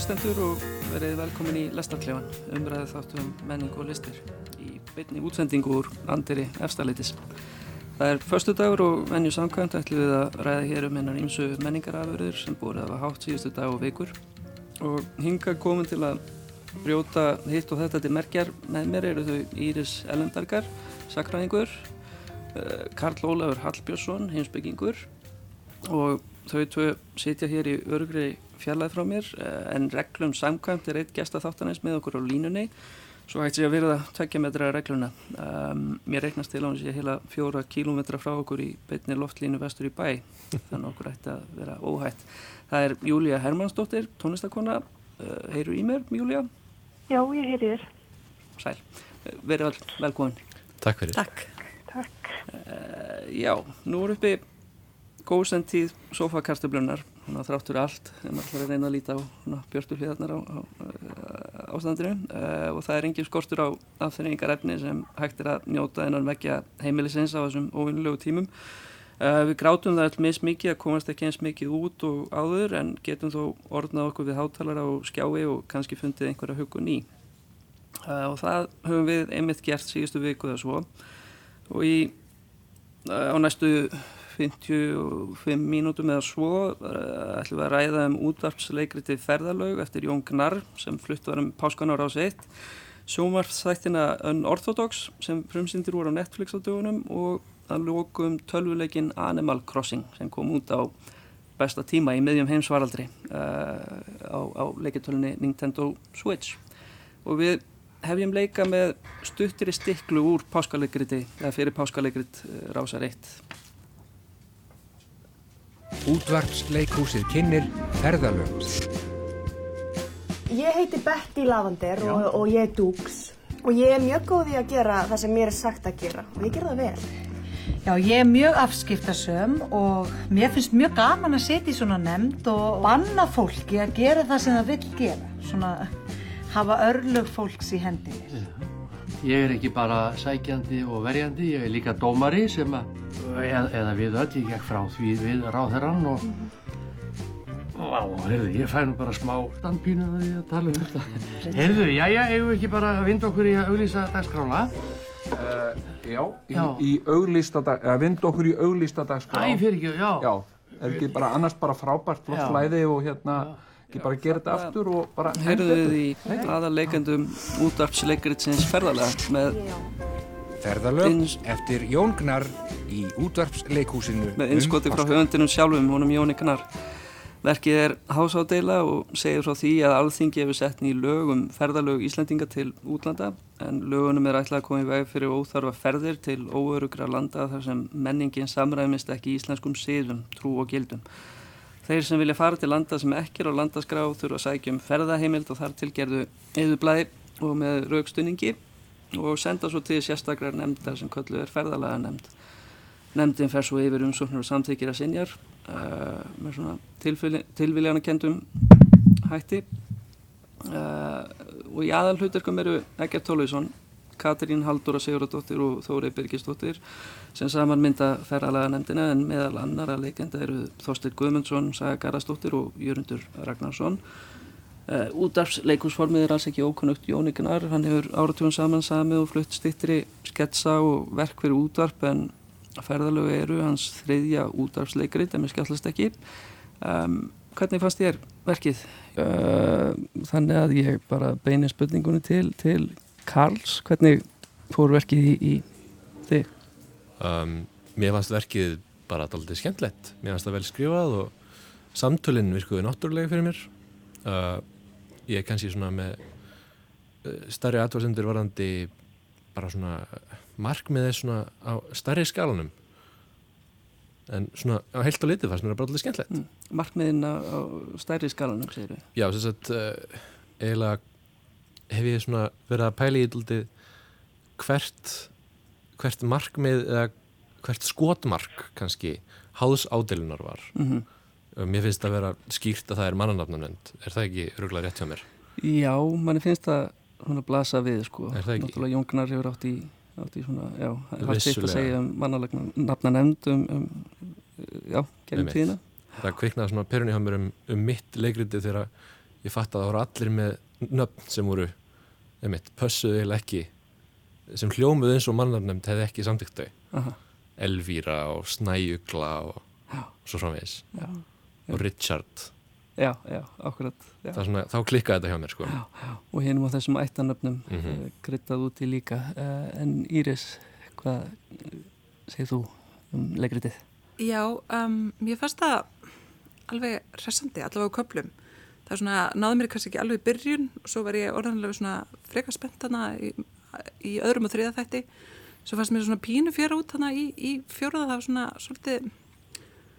hlustendur og verið velkomin í Lestarklefan, umræðið þáttum menning og listir í beinni útsendingu úr Andiri Efstalitis. Það er förstu dagur og venju samkvæmt ætlum við að ræða hér um hennar ímsu menningarafurður sem búið að hafa hátt síðustu dag og vikur og hinga komin til að brjóta hitt og þetta til merkjar með mér eru þau Íris Ellendargar, sakræðingur, eh, Karl Ólafur Hallbjörnsson, heimsbyggingur og þau tvö sitja hér í örgri fjarlæð frá mér eh, en reglum samkvæmt er eitt gesta þáttanins með okkur á línunni svo hægt sé að verða tveggja metra regluna um, mér reiknast til á hans ég heila fjóra kílómetra frá okkur í beitni loftlínu vestur í bæ þannig okkur ætti að vera óhætt það er Júlia Hermannsdóttir, tónlistakona uh, heyrur í mér, Júlia? Já, ég heyri þér. Sæl, uh, verið vel, velkomin Takk fyrir. Takk. Takk. uh, Já, nú er uppi góðsendtíð sofakartöflunar þráttur allt, en maður ætlar að reyna að líta á björtu hliðarnar á, á, á ástandinu uh, og það er engin skortur á aðfinningar efni sem hægt er að njóta en að vekja heimilisins á þessum óvinnulegu tímum. Uh, við grátum það all mis mikið að komast ekki eins mikið út og áður en getum þó orðnað okkur við hátalara og skjái og kannski fundið einhverja hugun í. Uh, og það höfum við einmitt gert síðustu viku eða svo og í, á næstu 55 mínútum eða svo uh, ætlum við að ræða um útvarpsleikriti ferðalög eftir Jón Gnarr sem flutt var um páskan ára á sitt sjómarfþættina Unorthodox sem frumsyndir voru á Netflix á dögunum og að lókum tölvuleikin Animal Crossing sem kom út á besta tíma í miðjum heimsvaraldri uh, á, á leikitölunni Nintendo Switch. Og við hefjum leika með stuttri stiklu úr páskaleikriti eða fyrir páskaleikriti uh, Rásar 1 Útvarpsleikhúsið kynir ferðalög. Ég heiti Betty Lavander og, og ég er Dukes og ég er mjög góð í að gera það sem mér er sagt að gera og ég gera það vel. Já, ég er mjög afskiptasöm og mér finnst mjög gaman að setja í svona nefnd og banna fólki að gera það sem það vil gera. Svona hafa örlög fólks í hendinni. Ég er ekki bara sækjandi og verjandi, ég er líka dómari sem að, eða, eða við öll, ég gekk frá því við ráðherran og Vá, heyrðu, ég fæ nú bara smá standpínu að því að tala um þetta. Heyrðu, já, já, eigum við ekki bara að vinda okkur í að auglýsa dagskrála? Uh, já, í, Já. í auglýsta dag, eða vind okkur í auglýsta dagskrá. Æ, fyrir ekki, já. Já, er ekki bara annars bara frábært flott Já. flæði og hérna, ekki bara gera þetta aftur og bara... Heyrðu þið í aðarleikandum útvarpsleikritsins ferðalega með, Ferðalög eftir Jón Gnar í útvarpsleikhúsinu. með innskoti frá páska. höfundinum sjálfum, honum Jóni Gnar. Verkið er hásádeila og segir frá því að alþingi hefur sett ný lög um ferðalög Íslandinga til útlanda en lögunum er ætlað að koma í veg fyrir óþarfa ferðir til óörugra landa þar sem menningin samræmist ekki íslenskum siðum, trú og gildum. Þeir sem vilja fara til landa sem ekki er á landaskrá þurfa að sækja um ferðaheimild og þar tilgerðu eðublaði og með raukstunningi og senda svo til sérstakrar nefndar sem köllu er ferðalaga nefnd. Nefndin fer svo yfir umsóknir og samþykir að sinjar uh, með svona tilviljana kendum hætti uh, og í aðal hlutarkum eru Egert Tólvísson, Katrín Halldóra Sigurðardóttir og Þórið Birgisdóttir sem saman mynda ferðalaga nefndina en meðal annara leikenda eru Þorstir Guðmundsson, Saga Garastóttir og Jörundur Ragnarsson Uh, útdarfsleikusformið er alls ekki ókunnugt Jóni Gnar, hann hefur áratugum saman samið og flutt stittri sketsa og verk fyrir útdarp en ferðalögu eru hans þriðja útdarfsleikrit en mér skallast ekki um, hvernig fannst þér verkið? Uh, þannig að ég bara beini spurningunni til, til Karls, hvernig fór verkið í, í þig? Um, mér fannst verkið bara alltaf skemmtlegt. Mér fannst það vel skrifað og samtölinn virkuði náttúrulega fyrir mér. Uh, ég er kannski svona með uh, starri atvarsendur varandi bara svona markmiðið svona á starri skalanum. En svona á heilt og litið fannst mér það bara alltaf skemmtlegt. Mm. Markmiðin á, á stærri skalanum, segir við. Já, þess að uh, eiginlega hef ég svona verið að pæla í daldið hvert, hvert markmið eða hvert skotmark kannski háðs ádeilunar var. Mm Og Mér finnst að vera skýrt að það er mannanafnanönd. Er það ekki röglega rétt hjá mér? Já, manni finnst það svona að blasa við sko. Náttúrulega Jóngnar hefur átt í átti í svona, já, það var sitt að segja um mannalegna nafna nefnd um, um já, Einmitt. tíðina það kviknaði svona perunni hjá mér um, um mitt leikriti þegar ég fatt að það voru allir með nöfn sem voru einmitt, pössuðu eða ekki sem hljómuðu eins og mannarnefnd hefði ekki samtíkt þau Aha, Elvíra og Snæugla og Já. svo framvegis já, og Richard já, já, akkurat já. það er svona, þá klikkaði þetta hjá mér sko. og hinum á þessum ættanöfnum mm. -hmm. kryttað út í líka uh, en Íris, hvað eh, segir þú um leikritið? Já, um, mér fannst það alveg hressandi, allavega á köplum. Það er svona, náði mér kannski ekki alveg í byrjun og svo var ég orðanlega svona frekar spennt hana í, í öðrum og þriða þætti. Svo fannst mér svona pínu fjara út hana í, í fjóraða, það var svona svolítið,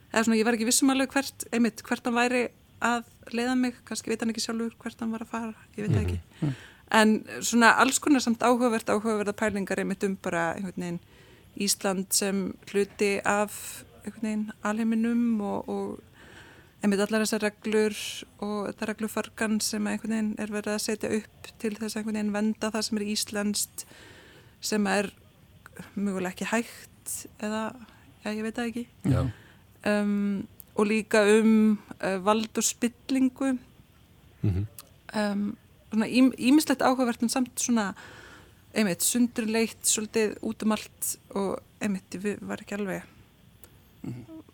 eða svona ég var ekki vissum alveg hvert, einmitt, hvert hann væri að leiða mig, kannski veit hann ekki sjálfur hvert hann var að fara, ég veit ekki. En svona alls konar samt áhugavert, áhugaverða pælingar einmitt um bara einhvern veginn Ísland sem hluti af einhvern veginn alheiminum og, og einmitt allar þessar reglur og þetta reglufargan sem einhvern veginn er verið að setja upp til þess að einhvern veginn venda það sem er íslenskt sem er mögulega ekki hægt eða, já ég veit það ekki. Um, og líka um uh, vald og spillingu. Mm um, svona ímislegt áhugavert en samt svona einmitt sundurleitt svolítið út um allt og einmitt við var ekki alveg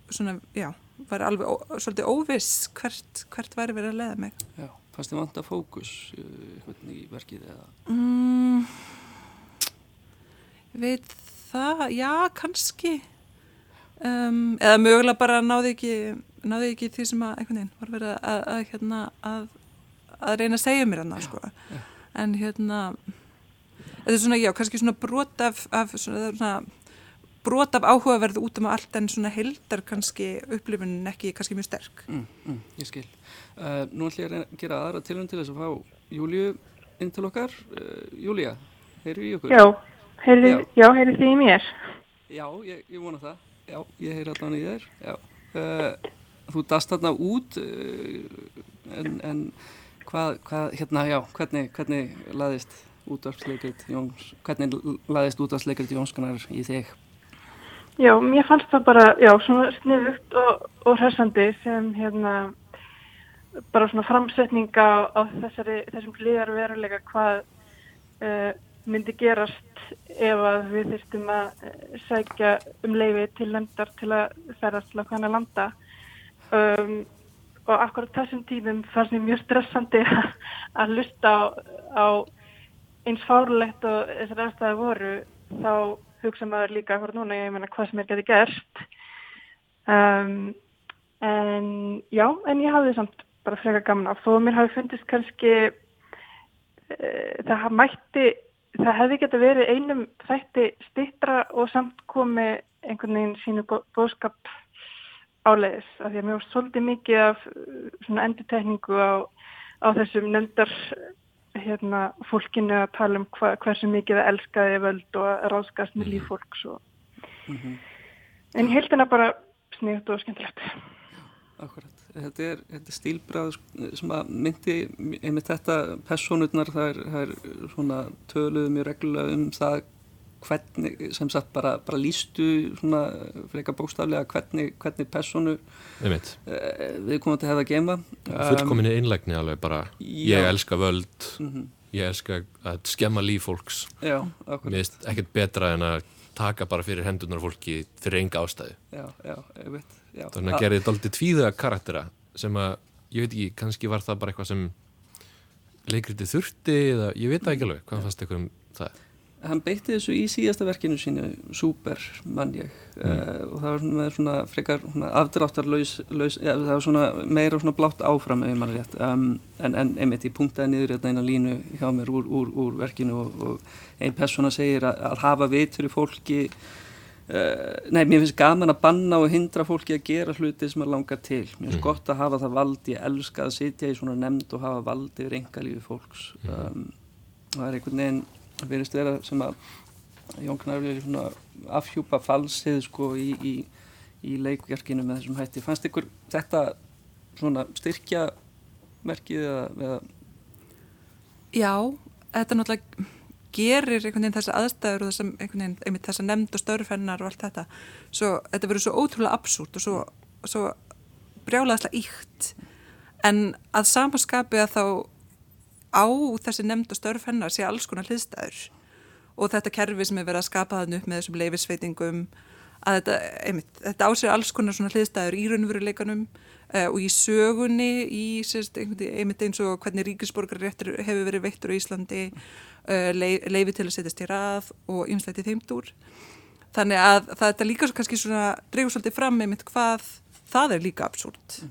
svona, já var alveg svolítið óviss hvert, hvert væri verið að leiða mig Já, fannst þið vanta fókus uh, einhvern í verkið eða? mm, veit það, já kannski um, eða mögulega bara náði ekki náði ekki því sem að einhvern veginn var verið að, að, að, hérna, að, að reyna að segja mér hann sko. en hérna þetta er svona, já, kannski svona brot af, af svona, svona brot af áhugaverð út um allt en svona heldar kannski upplifunin ekki kannski mjög sterk Mm, mm, ég skil. Uh, nú ætlum ég að gera aðra tilhörn til þess að fá Júliu inn til okkar. Uh, Júlia, heyrðu í okkur? Já, heyrðu, Já. já, heyrðu þið í mér? Já, ég, ég vona það. Já, ég heyri allan í þér. Já. Uh, þú dast þarna út uh, en, en hvað, hvað, hérna, já, hvernig, hvernig laðist útvarpsleikrit Jóns, hvernig laðist útvarpsleikrit Jónskanar í þig? Já, mér fannst það bara, já, svona sniðugt og, og hressandi sem hérna bara svona framsetning á, þessari, þessum hlýðar veruleika hvað uh, myndi gerast ef að við þyrstum að uh, sækja um leifi til lendar til að ferðast til að hana landa. Um, og akkurat þessum tímum fannst mér mjög stressandi að hlusta á, á eins fárlegt og þessar aðstæði voru þá hugsa maður líka hvort núna ég meina hvað sem er geti gerst um, en já, en ég hafði samt bara frekar gaman af. Þó mér hafi fundist kannski uh, það mætti það hefði geta verið einum þætti stittra og samt komi einhvern veginn sínu bó- bóðskap áleiðis af því að mér var svolítið mikið af uh, svona endurtekningu á, á þessum nefndar hérna, fólkinu að tala um hva, hversu mikið það elskaði völd og að ráðskast með líf fólks og... en ég held hennar bara sniðut og skemmtilegt. Akkurat, þetta er, er stílbræð sem að myndi einmitt þetta personurnar það er, það er svona töluðu mjög reglulega um það hvernig, sem sagt bara, bara lístu svona freka bókstaflega hvernig, hvernig personu uh, við komum til að hefða að geima fullkominni innlægni alveg bara. Ég já. elska völd. Mhm. ég elska að skemma líf fólks. Já, mér finnst ekkert betra en að taka bara fyrir hendurnar á fólki fyrir enga ástæðu. Já, ég þannig að gerði þetta aldrei tvíða karaktera sem að, ég veit ekki, kannski var það bara eitthvað sem leikriti þurfti eða ég veit ekki alveg, hvað fannst ykkur um það? Hann beitti þessu í síðasta verkinu sínu Super, mann ég. Uh, og það var svona, svona frekar afdráttarlaus, laus, ja, það var svona meira svona blátt áfram ef mann rétt. Um, en, en einmitt ég punktaði niður þetta eina línu hjá mér úr, úr, úr verkinu og, og ein persóna segir að, að hafa vit fyrir fólki uh, nei, mér finnst gaman að banna og hindra fólki að gera hluti sem að langar til. Mér finnst Mhm. gott að hafa það vald, ég elska að sitja í svona nefnd og hafa vald yfir engalífi fólks. Um, og það er einhvern veginn það verðist vera sem að Jón Knarfi er svona afhjúpa falsið sko í, í, í leikverkinu með þessum hætti. Fannst ykkur þetta svona styrkja merkið eða, Já, þetta náttúrulega gerir einhvern veginn þessa aðstæður og þessa, veginn, þessa nefnd og störf hennar og allt þetta. Svo, þetta verður svo ótrúlega absúrt og svo, svo brjálaðslega íkt en að samaskapi að þá á þessi nefnd og störf hennar sé alls konar hliðstæður. Og þetta kerfi sem er verið að skapa þann upp með þessum leifisveitingum að þetta, einmitt, þetta á sér alls konar svona hliðstæður í raunveruleikanum uh, og í sögunni í sérst, einmitt eins og hvernig ríkisborgarréttur hefur verið veittur á Íslandi uh, leif, leifi til að setjast í rað og ymslætti þeimtúr þannig að þetta líka kannski svona dregur svolítið fram einmitt hvað það er líka absúrt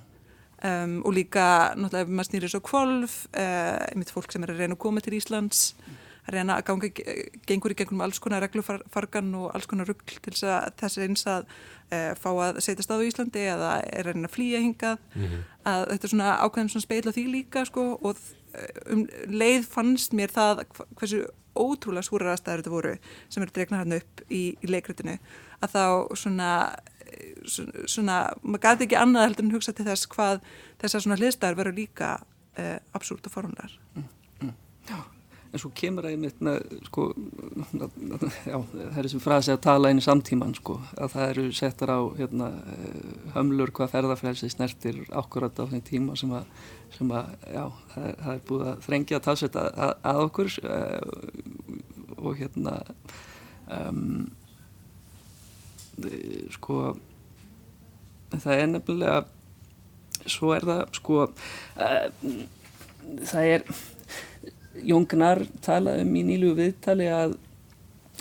um, og líka náttúrulega ef maður snýrir svo kvolf uh, einmitt fólk sem er að reyna að koma til Íslands að reyna að ganga, gengur í gegnum alls konar reglufargan og alls konar ruggl til þess að þess eins að e, fá að setja stað á Íslandi eða er reyna að flýja hingað mm -hmm. að þetta er svona ákveðin svona speil á því líka sko og um leið fannst mér það hversu ótrúlega skúrar aðstæður þetta voru sem eru dregna hann upp í, í leikritinu að þá svona svona, maður gæti ekki annað heldur en hugsa til þess hvað þessar svona hliðstæður veru líka e, absúrt og forunlegar mm, mm. En svo kemur það einmitt sko, já, það er sem frasi að tala einu samtíman, sko, að það eru settar á hérna, hömlur hvað ferðarfrelsi snertir ákvörðat á þeim tíma sem að, sem að já, það er, það er búið að þrengja að talsveit að, að, að okkur uh, og hérna um, sko það er nefnilega svo er það, sko uh, það er Jón Gnar talaði um í nýlu viðtali að,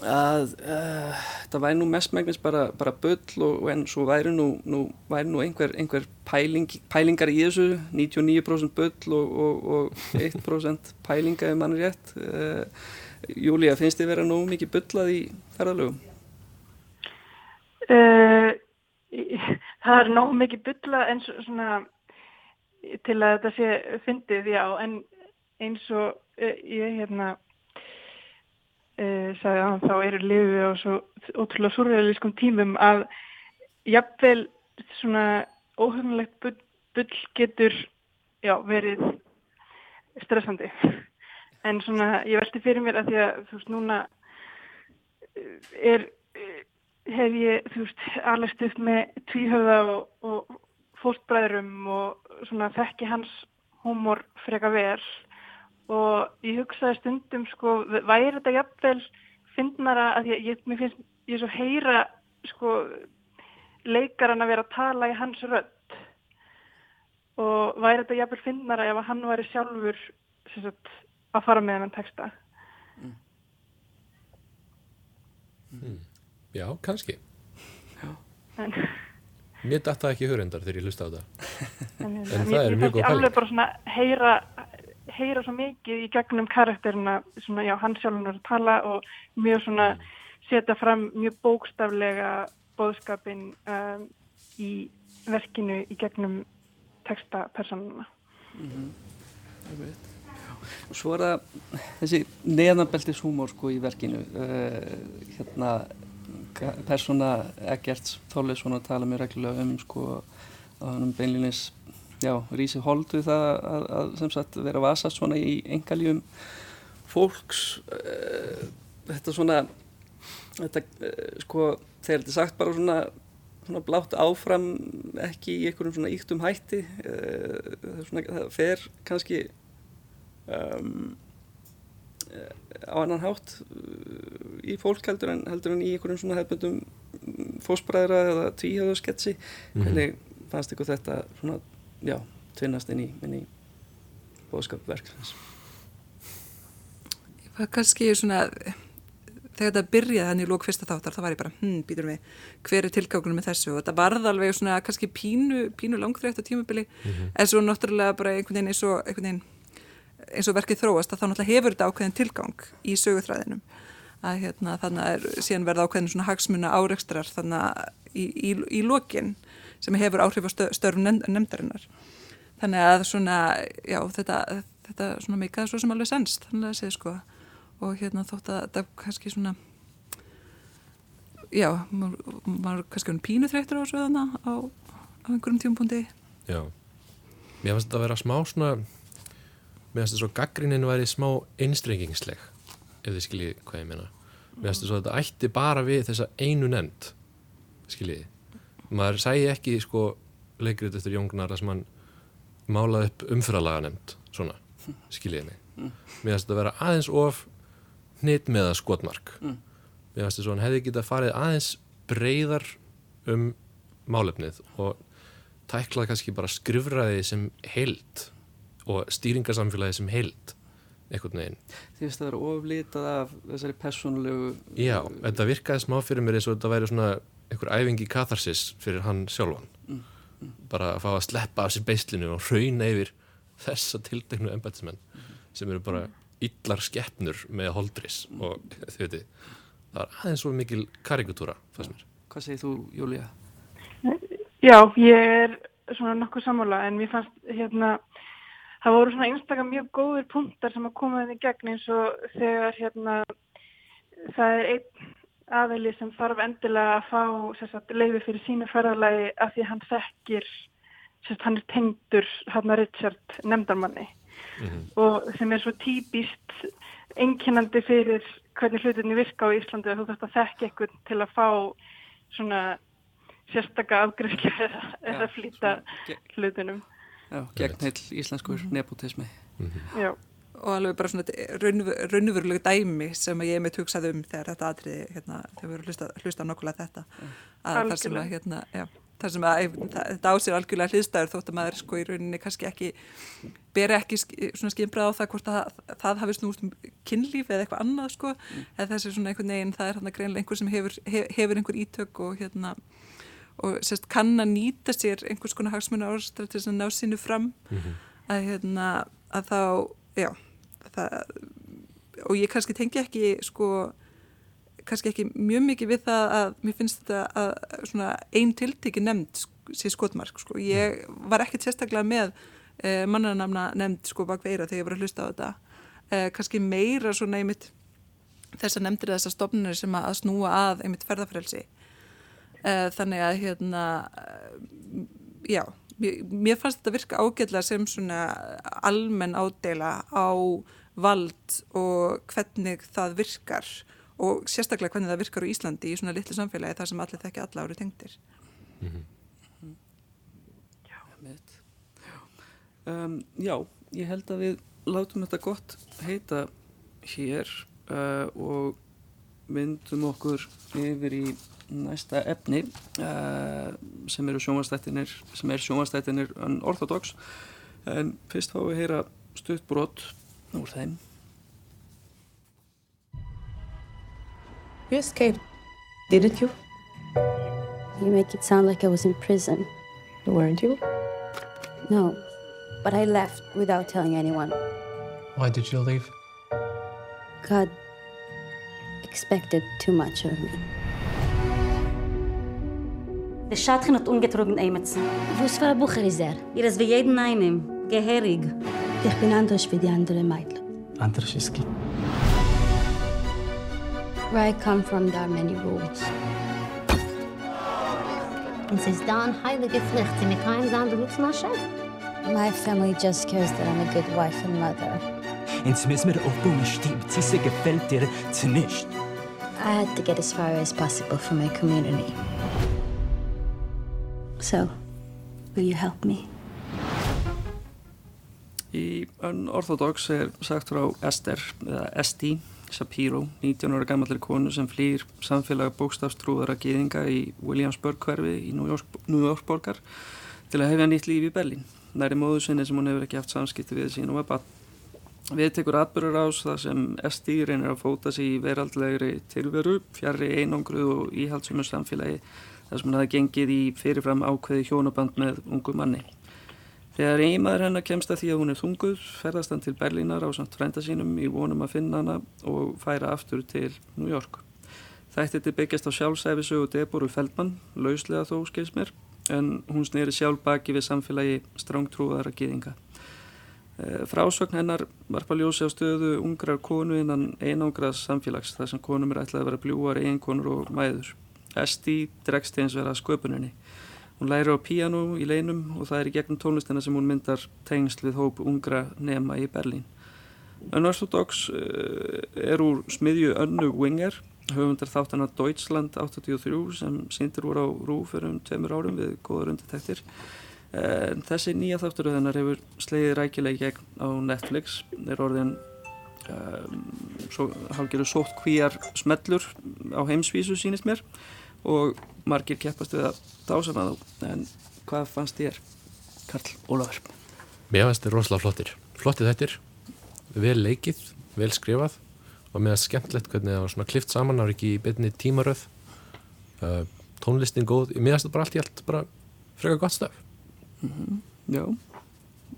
að uh, það væri nú mestmægnis bara, bara bull og en svo væri nú, nú, væri nú einhver, einhver pæling, pælingar í þessu 99% bull og, og, og 1% pælinga ef mann er rétt uh, Júlia, finnst þið vera nú mikið bullað í ferðalögum? Uh, það er nóg mikið bullað eins og svona til að þetta sé fyndið, já, en eins og ég hérna uh, sagði að þá eru liðið á svo ótrúlega surrealískum tímum að jafnvel svona óhugnlegt bull, bull getur já, verið stressandi. En svona ég veldi fyrir mér að því að þú veist núna er hef ég þú veist alveg stuð með tvíhöða og, og fórstbræðurum og svona þekki hans húmor freka vel og ég hugsaði stundum sko, væri þetta jafnvel finnara að ég, ég, mér finnst ég svo heyra sko leikaran að vera að tala í hans rödd og væri þetta jafnvel finnara ef hann væri sjálfur sagt, að fara með hann texta mm. Mm. Já, kannski. Já. En Mér dætti það ekki hörendar þegar ég hlusta á það. En, en, það er mjög góð pæling Ég alveg bara svona heyra heyra svo mikið í gegnum karakterina svona, já, hann sjálfur að tala og mjög svona setja fram mjög bókstaflega bóðskapin um, í verkinu í gegnum textapersonuna mm -hmm. og svo er það þessi neðanbeltis húmór sko í verkinu uh, hérna persóna Eggerts Þorleifsson að tala mér reglulega um sko að hann beinlinis já, rísi holdu það að, að sem sagt vera vasast svona í engaljum fólks. Uh, þetta svona þetta uh, sko þegar þetta er sagt bara svona, svona blátt áfram ekki í einhverjum svona íktum hætti uh, það, svona, það fer kannski um, á annan hátt í fólk heldur en, heldur en í einhverjum svona hefðbundum fósbræðra eða tvíhjöðusketsi mm -hmm. hvernig fannst ykkur þetta svona já, tvinnast inn í, inn í bóðskapverksins Það var kannski svona þegar þetta byrjaði hann í lók fyrsta þáttar þá var ég bara, hm, býtur við hver er tilgákunum með þessu og þetta varð alveg svona kannski pínu, pínu langþreytt á tímubili mm -hmm. en svo náttúrulega bara einhvern veginn eins og, veginn, eins og verkið þróast að þá náttúrulega hefur þetta ákveðin tilgang í sögutræðinum að hérna, þannig að síðan verða ákveðin svona hagsmuna áreikstrar þannig að í, í, í lokin sem hefur áhrif á störfum nefndarinnar. Þannig að svona, já, þetta, þetta svona meikaði svo sem alveg senst, þannig að segja sko, og hérna þótt að þetta kannski svona, já, maður kannski hann pínu þreytur á þessu þannig á, á einhverjum tjómpundi. Já, mér finnst þetta að vera smá svona, mér finnst þetta svo gaggrinnin væri smá einstrengingsleg ef þið skiljið hvað ég meina. Mér finnst þess að þetta ætti bara við þessa einu nefnd skiljið. Maður sæði ekki sko leikrið eftir Jóngnar sem hann málaði upp umfyralaga nefnd svona, skiljiði mig. Mér finnst þetta að vera aðeins of hnit með að skotmark. Mm. mér finnst þetta svo hann hefði getað farið aðeins breyðar um málefnið og tæklaði kannski bara skrifræði sem heild og stýringarsamfélagi sem heild einhvern veginn. Þið finnst það að vera oflitað af þessari persónulegu Já, þetta virkaði smá fyrir mér eins og þetta væri svona einhver æfingi katharsis fyrir hann sjálfan Mm, bara að fá að sleppa af sér beislinu og rauna yfir þessa tildegnu embætismenn sem eru bara illar skeppnur með holdris og þau veitir það var aðeins svo mikil karikatúra fannst mér. Hvað segir þú, Júlía? Já, ég er svona nokkuð sammála en mér fannst hérna það voru svona einstaklega mjög góðir punktar sem að koma henni í gegn eins og þegar hérna það er einn aðeili sem þarf endilega að fá sagt, leiði fyrir sínu ferðalagi af því að hann þekkir sagt, hann er tengdur hann að Richard nefndarmanni og sem er svo típist einkennandi fyrir hvernig hlutinni virka á Íslandi að þú þarfst að þekka eitthvað til að fá svona sérstaka afgriðslu eða, eða flýta hlutinum. Gegn heil íslenskur nepotismi. Já. og alveg bara svona raunverulegu dæmi sem að ég mitt hugsaði um þegar þetta atriði, hérna, þegar við erum hlusta, hlusta nokkulega þetta. Að þar sem að, hérna, já, þar sem að það- þetta á sér algjörlega hliðstæður þótt að maður sko í rauninni kannski ekki beri ekki svona skimbrað á það hvort að það hafi snúst um kynlíf eða eitthvað annað sko, eða þessi svona einhvern veginn það er hann greinlega einhver sem hefur, hef, hefur einhver ítök og hérna og sérst kann að nýta sér einhvers konar hagsmuna ástæð til þess að ná sínu fram. Að hérna að þá, já það, og ég kannski tengi ekki sko kannski ekki mjög mikið við það að mér finnst þetta að svona ein tilteki nefnd sé skotmark sko. ég var ekkert sérstaklega með eh, mannanamna nefnd sko bak veira þegar ég var að hlusta á þetta. Eh, kannski meira svona einmitt þess að nefndir þessar stofnir sem að snúa að einmitt ferðarfrelsi þannig að hérna eh, já, mér, fannst þetta virka ágætlega sem svona almenn ádela á vald og hvernig það virkar og sérstaklega hvernig það virkar á Íslandi í svona litlu samfélagi þar sem allir þekki alla ári tengdir. Einmitt. Um, já, ég held að við látum þetta gott heita hér uh, og myndum okkur yfir í næsta efni uh, sem eru sjónvastættinir sem er sjónvastættinir unorthodox en fyrst fáum við að heyra stutt brot úr þeim You escaped, didn't you? You make it sound like I was in prison. Weren't you? No, but I left without telling anyone. Why did you leave? God expected too much of me. Der Schatchen hat ungetrogen Eimetzen. Was für ein Bucher ist er? Ihr ist wie jeden einem. Geherig. Ich bin anders wie die anderen Mädchen. Antrashiski. Where I come from, there are many rules. Und sie ist da ein heilige Pflicht, sie mit keinem anderen Ruf nach My family just cares that I'm a good wife and mother. Ins müssen wir aufbauen, stimmt. Sie gefällt dir zu nicht. I had to get as far as possible for my community. So, will you help me? Í Unorthodox er sagt frá Esther, eða Esti Shapiro, 19 ára gammallir konu sem flýr samfélag bókstafstrúðara gýðinga í Williamsburg hverfi í New York, New York borgar til að hefja nýtt líf í Berlín. Næri móðu sinni sem hún hefur ekki haft samskipti við sín og er bann. Við tekur atbyrður ás þar sem Esti reynir að fóta sig í veraldlegri tilveru, fjarrri einangruð og íhaldsumur samfélagi þar sem hafi gengið í fyrirfram ákveði hjónaband með ungu manni. Þegar eiginmaður hennar kemst að því að hún er þunguð, ferðast hann til Berlínar á samt frænda sínum í vonum að finna hana og færa aftur til New York. Þætti þetta byggjast á sjálfsæfisögu Deboru Feldman, lauslega þó skils mér, en hún snýri sjálf baki við samfélagi strángtrúðara gýðinga. Frásögn hennar varpa ljósi á stöðu ungrar konu innan einangraðs samfélags þar sem konum er ætlað að vera bljúar eiginkonur og mæður. Esti dregst eins vera sköpuninni. Hún læri á píanu í leinum og það er í gegnum tónlistina sem hún myndar tengsl við hóp ungra nema í Berlín. Unorthodox uh, er úr smiðju Önnu Winger höfundar þáttana Deutschland 83 sem síndir voru á rúf fyrir um tveimur árum við góður undirtæktir en þessi nýja þátturöðunar hefur sleiðið rækileg gegn á Netflix. Er orðin um, svo, hálfgerðu sótt kvíjar smellur á heimsvísu sínist mér. Og margir keppast við að dásama þá. En hvað fannst þér Karl Ólafur? Mér fannst þér rosalega flottir. Flottið þettir, vel leikið vel skrifað og með það skemmtlegt hvernig það var svona klift saman var ekki í beinni tímaröð. Uh, tónlistin góð, mér finnst það bara allt í allt bara freka gott staf mm -hmm. Já,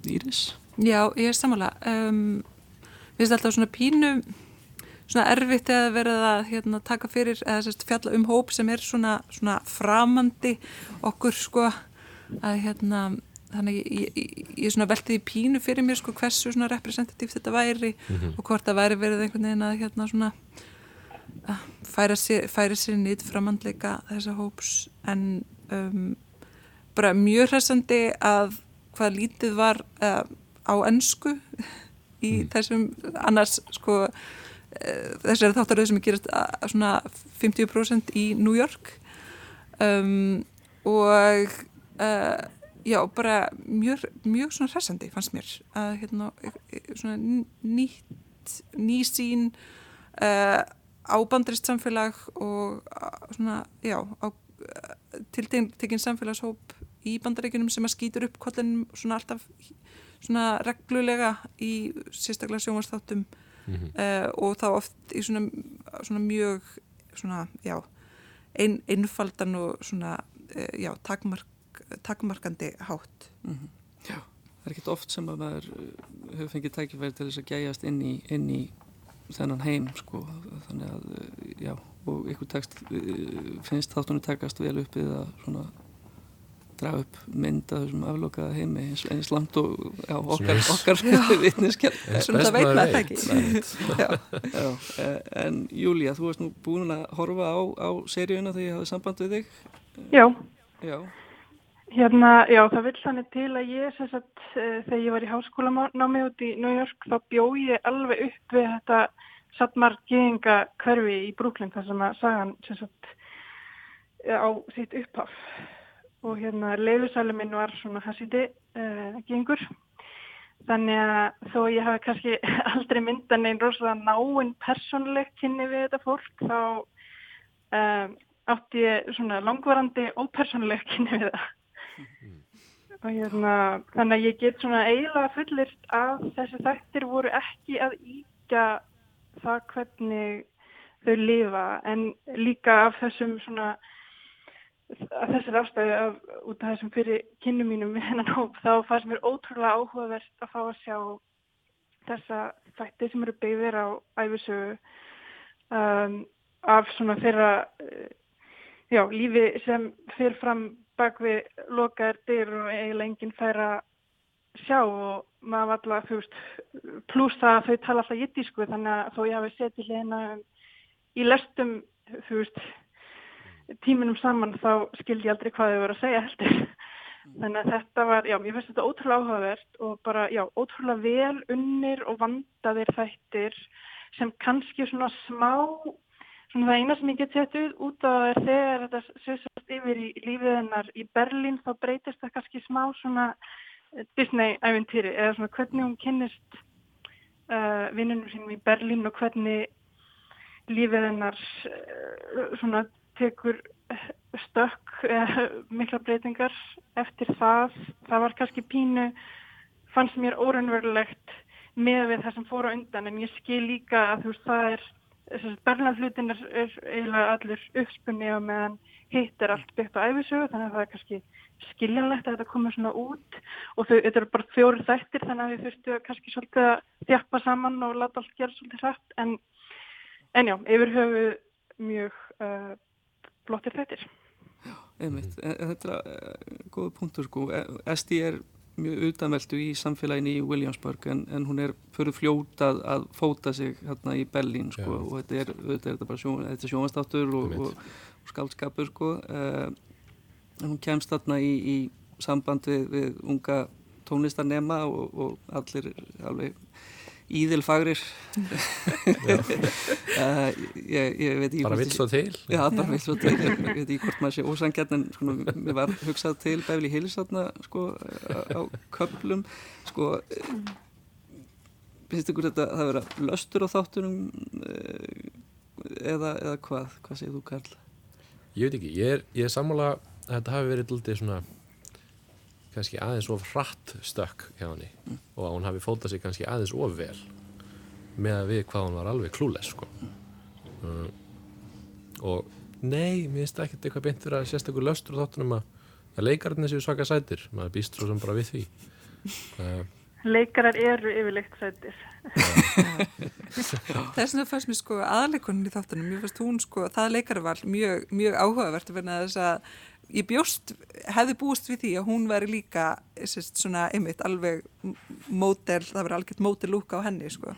Íris Já, ég er samanlega um, við finnst alltaf svona pínu svona erfitt að vera að hérna, taka fyrir eða sérst, fjalla um hóp sem er svona, svona framandi okkur sko að hérna þannig ég, ég, ég svona velti því pínu fyrir mér sko hversu svona representatíft þetta væri mm -hmm. og hvort það væri verið einhvern veginn að hérna svona að færa sér, færa sér nýtt framhandleika þessa hóps en um, bara mjög hressandi að hvað lítið var uh, á ennsku í mm. þessum annars sko uh, þessari þáttaröðu sem er gerast að, svona 50% í New York um, og uh, já, bara mjög, mjög svona hressandi fannst mér að hérna svona nýtt nýsín ábandrist samfélag og svona, já á, tiltekinn samfélagshóp í bandaríkunum sem að skýtur upp kollin svona alltaf svona reglulega í sérstaklega sjónvarsþáttum mm -hmm. uh, og þá oft í svona, svona mjög svona, já ein, einfaldan og svona, uh, já, takmark takmarkandi hátt mm -hmm. Já, það er ekkert oft sem að maður uh, hefur fengið tækifæri til þess að gæjast inn í, inn í þennan heim sko, þannig að, já og ykkur tekst uh, finnst þáttunni takast vel uppið að svona draga upp mynd að þessum aflokaða heimi eins, eins langt og já, okkar, okkar vitniskjall Svona það veit maður það ekki. Já, já, En Júlia, þú varst nú búin að horfa á, á seríuna þegar ég hafði samband við þig? Já. Já. Hérna, já, það vil þannig til að ég, sem sagt, uh, þegar ég var í háskólanámi út í New York, þá bjóð ég alveg upp við þetta Satmar Geinga hverfi í Brooklyn, þar sem að sagan, sem sagt, á sitt upphaf. Og hérna, leifisæli minn var svona Hassidi uh, Geingur. Þannig að þó ég hafi kannski aldrei myndan einn rosalega náinn persónlegt kynni við þetta fólk, þá um, átti ég svona langvarandi ópersónlegt kynni við það. Og hérna, þannig að ég get svona eiginlega fullist að þessi þættir voru ekki að íkja það hvernig þau lifa en líka af þessum svona þessar ástæði af, út af þessum fyrir kynnu mínum við hennan hóp þá fannst mér ótrúlega áhugavert að fá að sjá þessa þætti sem eru beigðir á æfisögu um, af svona þeirra uh, já, lífi sem fyrir fram bak við lokaðir dyr og eiginlega enginn fær að sjá og maður alltaf, þú veist, pluss það að þau tala alltaf jittísku þannig að þó ég hafi setið hérna í lestum, þú veist, tíminum saman þá skildi ég aldrei hvað þau voru að segja heldur. Þannig að þetta var, já, mér finnst þetta ótrúlega áhugavert og bara, já, ótrúlega vel unnir og vandaðir þættir sem kannski svona smá Svona það eina sem ég get sett út á er þegar þetta sviðsast yfir í lífið hennar í Berlín þá breytist það kannski smá svona eh, Disney-æventýri eða svona hvernig hún kynnist uh, vinnunum sínum í Berlín og hvernig lífið hennar uh, svona tekur stökk uh, mikla breytingar eftir það. Það var kannski pínu, fannst mér óraunverulegt með við það sem fór á undan en ég skil líka að þú veist það er Berlinarflutin er, er eiginlega allir uppspunni og meðan hitt er allt byggt á æfisögu þannig að það er kannski skiljanlegt að þetta komur svona út og þau, þetta eru bara fjóri þættir þannig að við þurftu kannski svolítið að þjappa saman og láta allt gera svolítið hrætt en, en já, yfir höfu mjög uh, blottir þættir. Já, einmitt. Þetta er uh, góða punktur sko. SD er mjög utanveldu í samfélaginu í Williamsburg en, en hún er fyrir fljótað að fóta sig hérna í Berlín sko, og þetta er, þetta er bara sjón, þetta er sjónastáttur og, og, og skaldskapur sko. uh, en hún kemst þarna í, í samband við, við unga tónlistarnema og, og allir alveg íðilfagrir. Uh, ég, ég veit Bara ég- svo til. Já, bara vill svo til. Ég veit ekki hvort maður sé ósangjarn en sko, mér var hugsað til Beverly Hills þarna, sko, á, köplum sko eh, finnst ykkur þetta að það vera löstur á þáttunum eh, eða, eða hvað, hvað segir þú Karl? Ég veit ekki, ég er, ég er sammála að þetta hafi verið lítið svona kannski aðeins of hratt stökk hjá henni. Og að hún hafi fótað sig kannski aðeins of vel með að við hvað hún var alveg klúles sko. uh, og nei, mér finnst ekkert eitthvað beint fyrir að sérstakur löstur þáttunum að, að leikarnir séu svaka sætir. Maður býst svo sem bara við því. Uh, Leikarar eru yfirleitt sættir. Það er svona fannst mér sko aðleikonin í þáttunum, mér fannst hún sko, það leikaraval mjög, mjög áhugavert að verna þess að ég bjóst, hefði búist við því að hún væri líka sérst, svona einmitt alveg mótel, það verið algjört mótelúk á henni sko,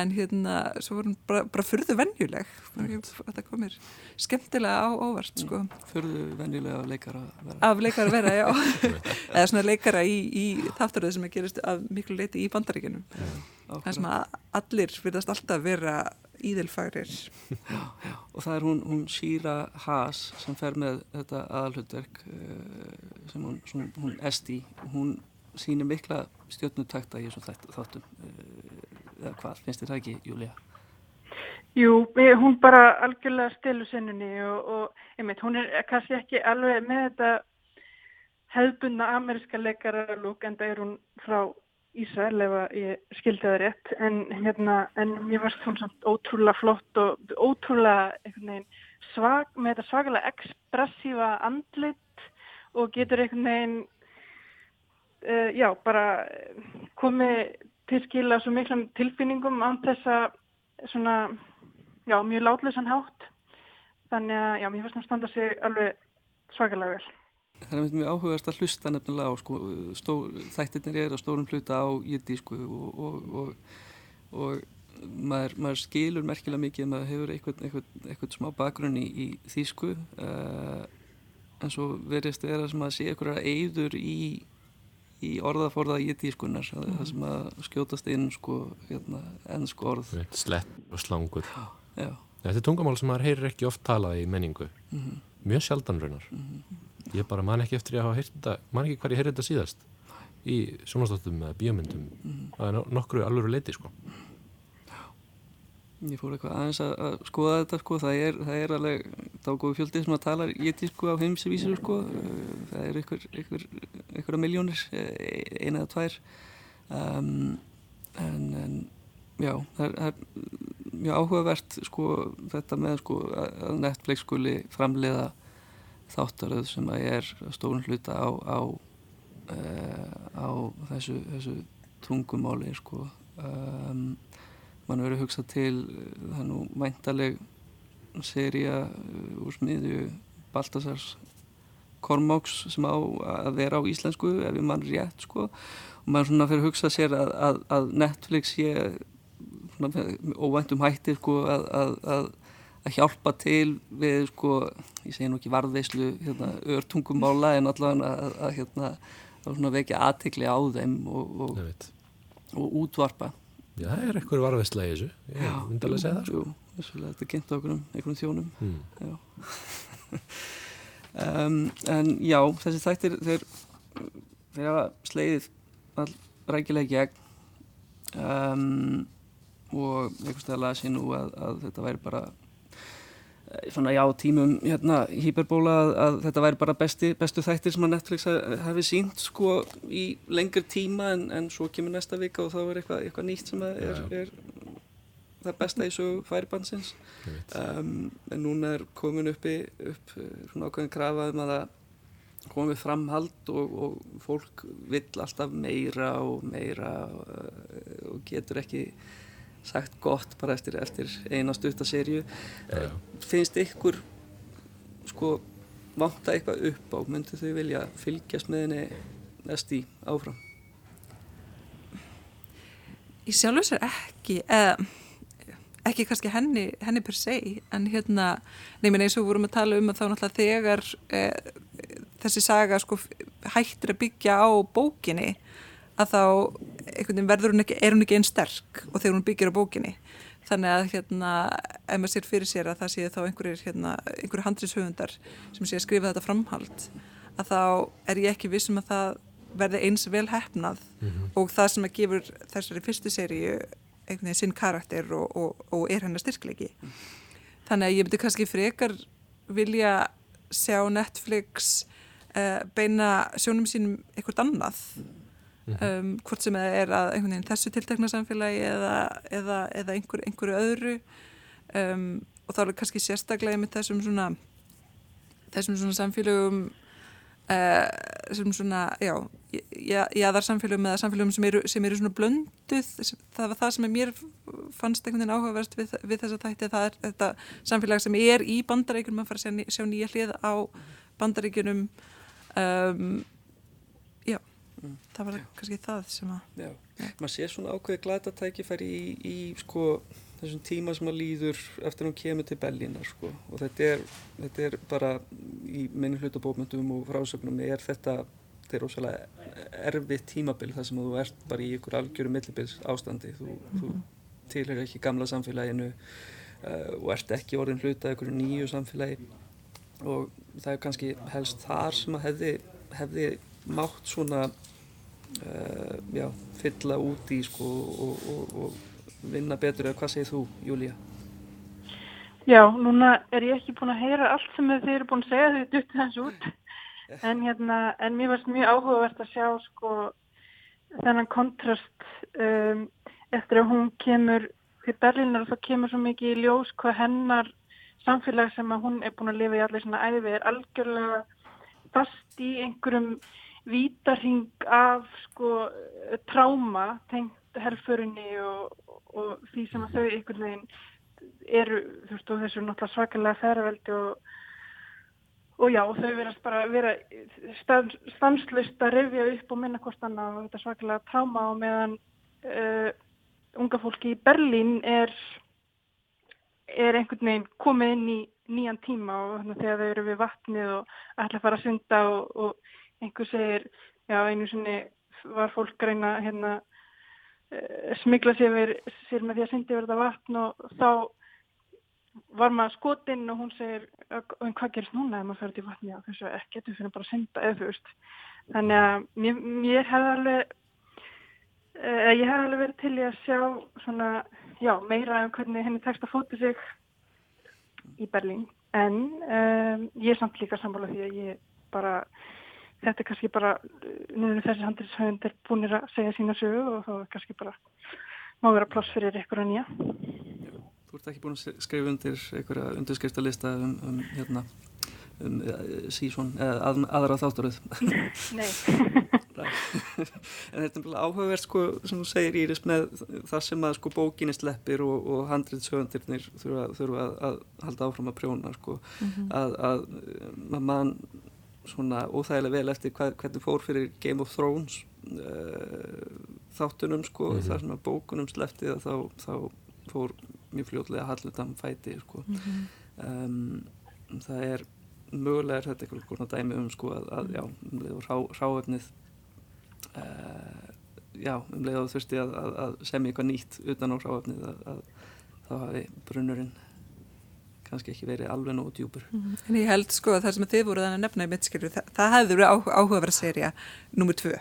en hérna svo var hún bara, bara fyrðu venjuleg. Þetta komir skemmtilega á óvart sko. Fyrðu venjulega leikara vera. Af leikara vera, já. Eða svona leikara í, í þáttaröðu sem að gerist af miklu leiti í bandaríkinum það sem að allir virðast alltaf vera íðilfagrir og það er hún, hún Shira Haas sem fer með þetta aðalhutverk uh, sem hún, hún, hún Esti, hún sýnir mikla stjórnutakta í þessum þætt- þáttum uh, eða hvað, finnst þér það ekki, Júlia? Jú, ég- hún bara algjörlega stilu sinnunni og, og einmitt, hún er kannski ekki alveg með þetta hefðbundna ameríska leikara lúk en það er hún frá Ísrael ef ég skildi það rétt. En hérna, en mér varst hún samt ótrúlega flott og ótrúlega veginn svag, með þetta svagalega ekspressífa andlit og getur einhvern veginn uh, já, bara komið til skila svo miklam tilfinningum án þess að svona, já, mjög látlausan hátt. Þannig að, já, mér fannst hún standa sig alveg svakalega vel Það er einmitt mjög áhugast að hlusta nefnilega á sko, stó, þættirnir er á stórum hluta á jiddísku og, og, og, og maður, maður skilur merkilega mikið maður hefur eitthvað, eitthvað, eitthvað smá bakgrunn í, í þýsku uh, en svo verðist vera sem að sé eitthvað eiður í, í orðaforða jiddískunar mm. það sem að skjótast inn sko, hérna, ennsk orð slett og slangur Já. Þetta er tungumál sem maður heyrir ekki oft talað í menningu Mhm. mjög sjaldan raunar ég bara man ekki eftir að hafa þetta man ekki hvað ég heyrði þetta síðast í sjónastáttum eða bíómyndum. Mhm. það er no- nokkru alvöru leiti sko. Ég fór eitthvað aðeins að, að skoða þetta sko, það er, það er alveg dágóðu fjöldi sem að tala jiddísku á heimsvísu sko, Uh, það er ykkur, ykkur, ykkur miljónir, eh, eina eða tvær. Um, en, en já, það er, það er mjög áhugavert sko þetta með sko að að Netflix skuli framleiða þáttaröð sem að er stórun hluta á, á, uh, á þessu, þessu tungumáli sko. Um, mann verið hugsað til það er nú væntaleg seria uh, úr smiðju Baltasars Kormáks sem á að vera á íslensku ef ég mann rétt sko. Og maður svona fyrir að hugsa sér að, að, að Netflix sé með óvæntum hætti sko að, að, að að hjálpa til við sko, ég segi nú ekki varðveislu hérna, örtungumála en allavega að, að hérna, að vekja aðtikli á þeim og, og, og útvarpa. Já, það er eitthvað varðveistlega í þessu. Ég myndi alveg að segja það sko. Jú, þetta er kynnt okkur um einhverjum þjónum. Mm. Já. Um, En já, þessi þættir þeir, þeir hafa sleiðið all rækilega gegn. Um, og einhvers stað las ég nú að, að þetta væri bara svona já tímum hérna hýperbóla að, að þetta væri bara besti, bestu þættir sem að Netflix ha- hafi sínt sko í lengri tíma en, en svo kemur næsta vika og þá er eitthvað, eitthvað nýtt sem að er, er það besta í sögu færibansins um, en núna er komin uppi upp eh, svona ákveðin krafa um að það komið framhald og, og fólk vill alltaf meira og meira uh, og getur ekki sagt gott bara eftir, eftir eina stutta serju Já. finnst ykkur sko vanta eitthvað upp á? Myndu þau vilja fylgjast með henni næst í áfram? Í sjálfur sér ekki eða ekki kannski henni, henni per se en hérna, nefnir eins og við vorum að tala um að þá náttúrulega þegar e, þessi saga sko hættir að byggja á bókinni að þá verður hún ekki, er hún ekki einn sterk og þegar hún byggir á bókinni þannig að hérna, ef maður sér fyrir sér að það sé þá einhverjir, hérna, einhverjir handrishöfundar sem sé að skrifa þetta framhald að þá er ég ekki vissum að það verði eins vel hefnað mm -hmm. og það sem að gefur þessari fyrstu seríu einhvern veginn sinn karakter og, og, og er hennar styrklegi þannig að ég myndi kannski frekar vilja sjá Netflix uh, beina sjónum sínum einhvert annað. Um, hvort sem það er að einhvern veginn þessu tiltekna samfélagi eða, eða, eða einhver, einhverju öðru. Um, og þá er kannski sérstaklega með þessum svona þessum svona samfélögum uh, sem svona, já jáðarsamfélögum eða samfélögum sem eru, sem eru svona blönduð, það var það sem mér fannst einhvern veginn áhugaverst við, við þessa þætti, það er þetta samfélag sem er í bandaríkunum að fara að sjá, nýja hlið á bandaríkunum um, mm. það var kannski það sem að Já, já. maður sé svona ákveði glætatækifæri í, í sko þessum tíma sem að líður eftir að hún kemur til Bellínar sko og þetta er, þetta er bara í minni hlutabókmyndum og frásögnum er þetta, þetta er ósvæmlega erfið tímabil þar sem þú ert bara í ykkur algjöru millibils ástandi þú, mm -hmm. þú mhm. tilhör ekki gamla samfélaginu uh, og ert ekki orðin hluta ykkur nýju samfélagi og það er kannski helst þar sem að hefði, hefði mátt svona uh, já, fylla út í sko, og, og, og vinna betur eða hvað segir þú, Júlía? Já, núna er ég ekki búin að heyra allt sem þið eru búin að segja þau dutti hans út en, hérna, en mér varst mjög áhugavert að sjá sko, þennan kontrast um, eftir að hún kemur til Berlínar og þá kemur svo mikið í ljós hvað hennar samfélag sem að hún er búin að lifa í allir svona æfi er algjörlega fast í einhverjum vítarhing af sko tráma tengt herrförinni og, og því sem að þau einhvern veginn eru, þú veist, og þessu náttúrulega svakalega þærveldi og og já, þau verðast bara vera stanslust að revja upp og minna hvort annað og þetta svakalega tráma og meðan uh, unga fólki í Berlín er er einhvern veginn komið inn í nýjan tíma og þannig að þau eru við vatnið og ætla að fara að synda og, og einhver segir, já einu sinni var fólk reyna hérna uh, smigla sér, sér með því að syndi verða vatn og þá var maður skotinn og hún segir en hvað gerist núna ef maður fyrir til vatni og þessu ekki getur fyrir bara að synda eða þú veist. Þannig að mér, mér hef alveg uh, ég hef alveg verið til í að sjá svona, já, meira um hvernig henni tekst að fóta sig í Berlín. En um, ég er samt líka sammála því að ég bara þetta er kannski bara, núna þessi handriðshauðund er búinir að segja sína sögu og þá er kannski bara, má vera pláss fyrir ykkur að nýja. Þú ert ekki búin að skrifa undir einhverja undirskriftalista um, um hérna, um sísón, eða að, aðra þáttaröð. Nei. en þetta er áhugaverð sko, sem þú segir Íris með það sem að sko bókinni sleppir og, og handriðshauðundirnir þurfa, þurfa að, að halda áfram að prjóna sko, mm -hmm. að, að mann svona óþægilega vel eftir hvað, hvernig fór fyrir Game of Thrones uh, þáttunum sko mm -hmm. þar sem að bókunum sleppti þá, þá fór mjög fljóðlega hallutam fæti sko mm -hmm. um, það er mögulega er þetta einhvern konar dæmi um sko að, að já, um leið og rá, ráöfnið uh, já, um leið og þurfti að, að, að semja eitthvað nýtt utan á ráöfnið að þá hafi brunnurinn kannski ekki verið alveg nógu djúpur. Mm. En ég held sko að það sem þið voruð að nefna í mittskilju, það, það hefði verið áhuga, áhugaverð serja nummið tvö,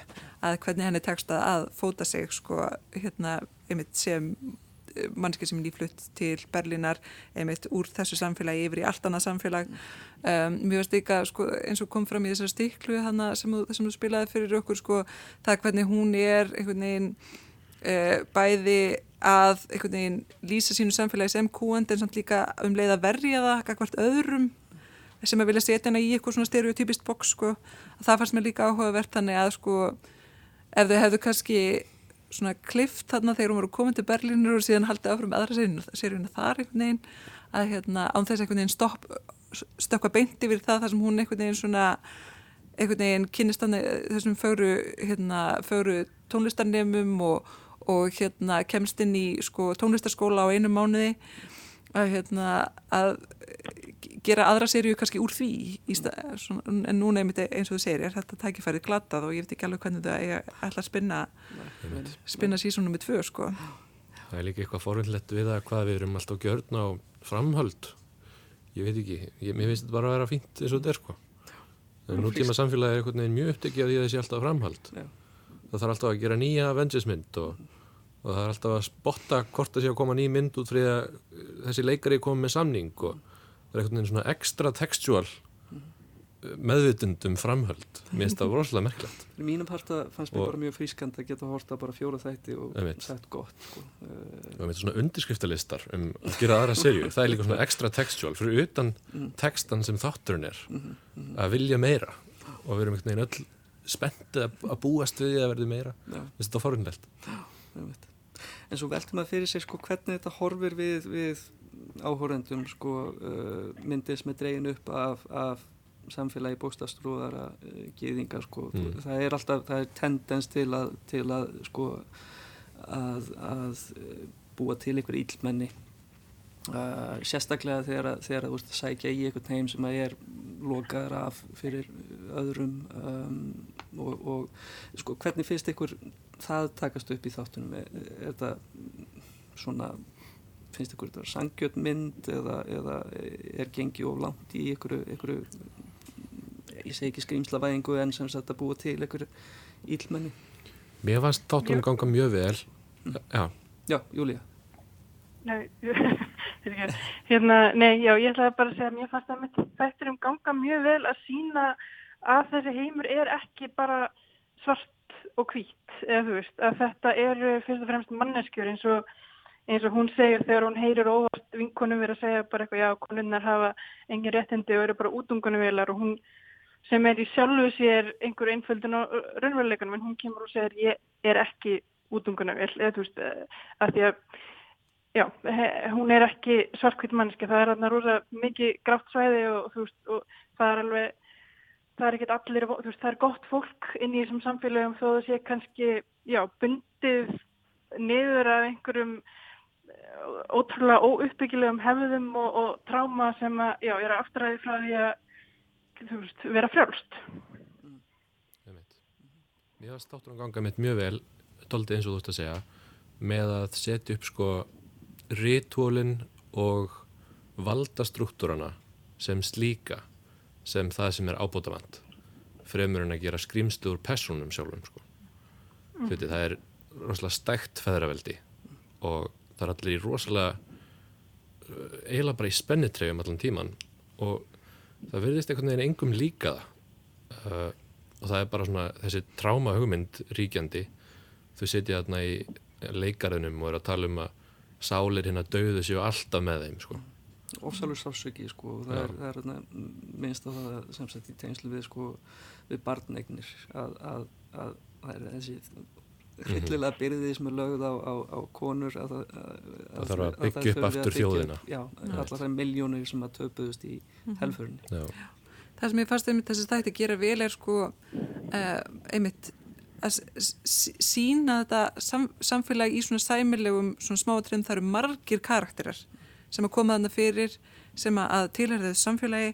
að hvernig henni tekst að fóta sig sko hérna einmitt sem eh, mannski sem nýflutt til Berlínar einmitt úr þessu samfélagi yfir í allt annað samfélag um, mjög ykkar sko, eins og kom fram í þessar stiklu hana, sem, sem þú spilaði fyrir okkur sko, það hvernig hún er einhvern veginn uh, bæði að einhvern veginn lýsa sínu samfélagi sem kúand en samt líka um leið að verja það kakvart öðrum sem að vilja setja hana í eitthvað svona stereotypist boks sko, að það fannst mér líka áhugavert þannig að sko ef þau hefðu kannski svona klift þarna þegar hún voru komið til Berlínur og síðan haldið áfram aðra seríuna þar einhvern veginn að hérna án þess einhvern veginn stopp stökka beinti við það þar sem hún einhvern veginn svona einhvern veginn kynist þessum föru, hérna, föru tónlistarnemum og og hérna kemst inn í sko, tónlistarskóla á einu mánuði að, hérna, að gera aðra serju kannski úr því stað, svona, en núna einmitt eins og þú segir er þetta tækifærið glatað og ég veit ekki alveg hvernig það er alltaf að spinna Nei. spinna sísónum með tvö sko Það er líka eitthvað forvillett við að hvað við erum alltaf gjörn á framhöld ég veit ekki, ég, mér finnst þetta bara að vera fínt eins og þetta er sko en nútíma samfélagi er einhvern veginn mjög upptekið af því að þessi alltaf framhald Já. það þarf alltaf að gera nýja Avengers mynd og, og það er alltaf að spotta hvort það sé að koma ný mynd út fyrir að þessi leikari komi með samning og það er einhvern veginn svona extra textual meðvitund um framhöld mér finnst það rosalega merkilegt Í mínum parta fannst mér bara mjög frískand að geta horta bara fjóra þætti og sagt gott sko. og með svona undirskriftalistar um að gera aðra serju, það er líka svona extra textual fyrir utan Mm. textan sem þátturinn er Mhm, mhm. að vilja meira og við erum einhvern veginn öll spenntið að, að búast við að verði meira Já. þetta forunlegt. En svo veltum maður fyrir sér sko hvernig þetta horfir við, við áhórendum sko uh, myndið sem er dregin upp af, af samfélagi bókstafstrúðara uh, gýðingar sko. Mm. Það er alltaf, það er tendens til að, til að sko að, að uh, búa til einhver íllmenni uh, sérstaklega þegar, að- þegar að þú veist að sækja í einhvern heim sem að er lokaður af fyrir öðrum um, og, og sko hvernig finnst ykkur það takast upp í þáttunum er, er þetta svona finnst ykkur þetta sangjörn mynd eða, eða er gengið of langt í ykkur, ykkur ég segi ekki skrýmslavæðingu en sem að búa til ykkur ílmenni Mér fannst þáttunum ganga mjög vel. Já, Já, Júlía. Nei, hérna, nei, já, ég ætlaði bara að segja að mér fannst að mitt þætturum ganga mjög vel að sína að þessi heimur er ekki bara svart og hvít, eða þú veist, að þetta eru fyrst og fremst manneskjur eins og, eins og hún segir þegar hún heyrir óvart vinkonum verið að segja bara eitthvað, já, konunnar hafa engin réttindi og eru bara útungunum velar og hún sem er í sjálfu sér einhver einföldun á raunveruleikunum en hún kemur og segir ég er ekki útungunum vel, eða þú veist, að því að Já, he- hún er ekki svartkvít mannski, það er þarna rosa mikið grátt svæði og, þú veist, og það er alveg, það er ekkert allir, þú veist, það er gott fólk inn í þessum samfélögum þó það sé kannski, já, bundið niður af einhverjum eh, ótrúlega óuppbyggilegum hefðum og, og tráma sem að, já, er aftræði frá því að, þú veist, vera frjálst. mér fannst þáttunum ganga mitt mjög vel doldið eins og þú ert að segja með að setja upp sko rítúlin og valdastruktúrana sem slíka sem það sem er ábótavand fremur en að gera skrýmslu úr personum sjálfum sko. Mm. Viti, það er rosalega stækt feðraveldi og það er allir í rosalega uh, eiginlega bara í spennitreyjum allan tíman og það verðist einhvern veginn engum líka uh, og það er bara svona þessi tráma hugmynd ríkjandi þau sitja þarna í leikarðinum og eru að tala um að sálir hérna döðu séu alltaf með þeim sko. Ofsalur sársöki sko og það Já. er, það er minnst á það sem sagt í tengslu við sko við barneignir að, að, að það er þessi hryllilega byrði sem er lögð á, á, á konur að, að, Það þarf að byggja upp aftur þjóðina. já, allar þær miljónir sem að töpuðust í Mhm. helfurni Já. það sem ég fannst einmitt þessi stætti gera vel er sko uh, einmitt að sína þetta sam, samfélag í svona sæmilegum svona smáatriðum það eru margir karakterar sem að koma þarna fyrir sem að, þessu samfélagi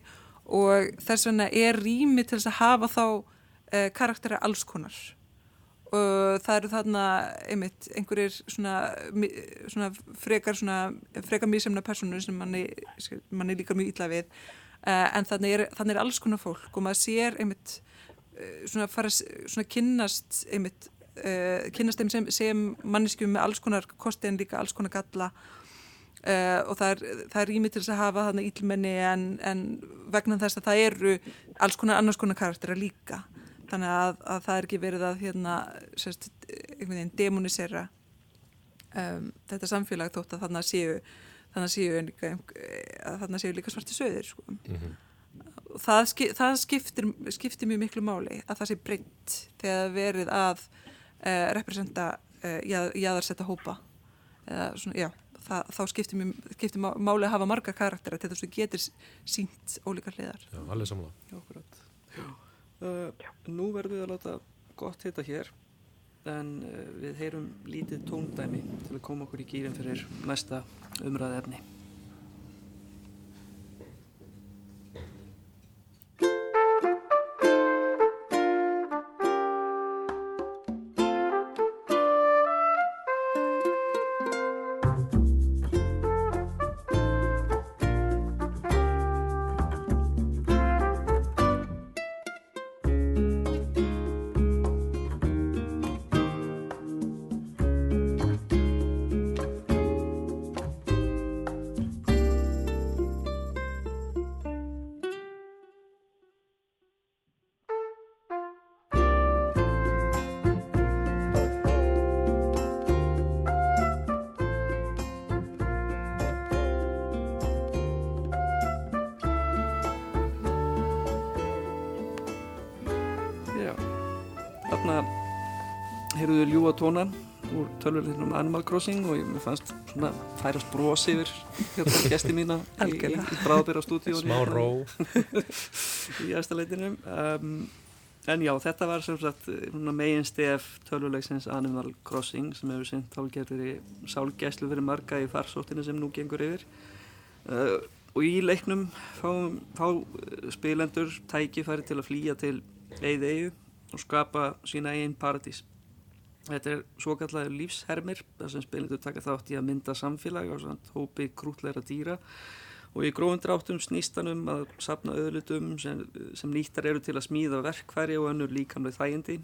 og þess vegna er rými til þess að hafa þá uh, karakterar alls konar. Og það eru þarna einmitt einhverjir svona, svona frekar svona frekar mísemna personur sem manni, manni líkar mjög illa við. Uh, en þannig er, þannig er alls konar fólk og maður sér einmitt uh, svona fara svona kynnast einmitt uh, kynnast þeim sem, sem manneskjum með alls konar kosti en líka alls konar galla Uh, og það er, það er rými til þess að hafa þarna ílmenni en, en vegna þess að það eru alls konar annars konar karaktera líka þannig að, að það er ekki verið að hérna, sérst, einhvern veginn demonisera um, þetta samfélag þótt að þarna séu þarna séu þarna séu líka svarti söðir sko. Mhm. og það, ski, það skiptir, skiptir mjög miklu máli að það sé breytt þegar verið að uh, representa uh, jað, jaðarsetta hópa eða svona, já það, þá skiptir, skiptir má- máli að hafa marga karaktera til þess að þú getur sínt ólíkar hliðar. Já, alveg samla Akkurat. Uh, nú verðum við að láta gott hitta hér en uh, við heyrum lítið tóndæmi til að koma okkur í gýrin fyrir næsta umræði þarna heyrðuðu ljúa tónan úr tölvöldinum Animal Crossing og ég mér fannst svona færast bros yfir hérna gesti mína í, í, í bráðbyrra stúdíónu Smá ró. í aðstæðleitinum um, en já, þetta var sem sagt megin stef tölvuleiksins Animal Crossing sem hefur í sálgæslu fyrir marga í farsóttinu sem nú gengur yfir. Uh, og í leiknum fá, fá spilendur tækifæri til að flýja til eigð-eigu og skapa sína eigin paradís Þetta er svo kallega lífshermir þar sem spilindur taka þátt í að mynda samfélag svona hópi krútleira dýra og í gróðum dráttum snýstan um að sapna öðlutum sem, sem nýttar eru til að smíða verkfæri og önnur líkamlega þægindi.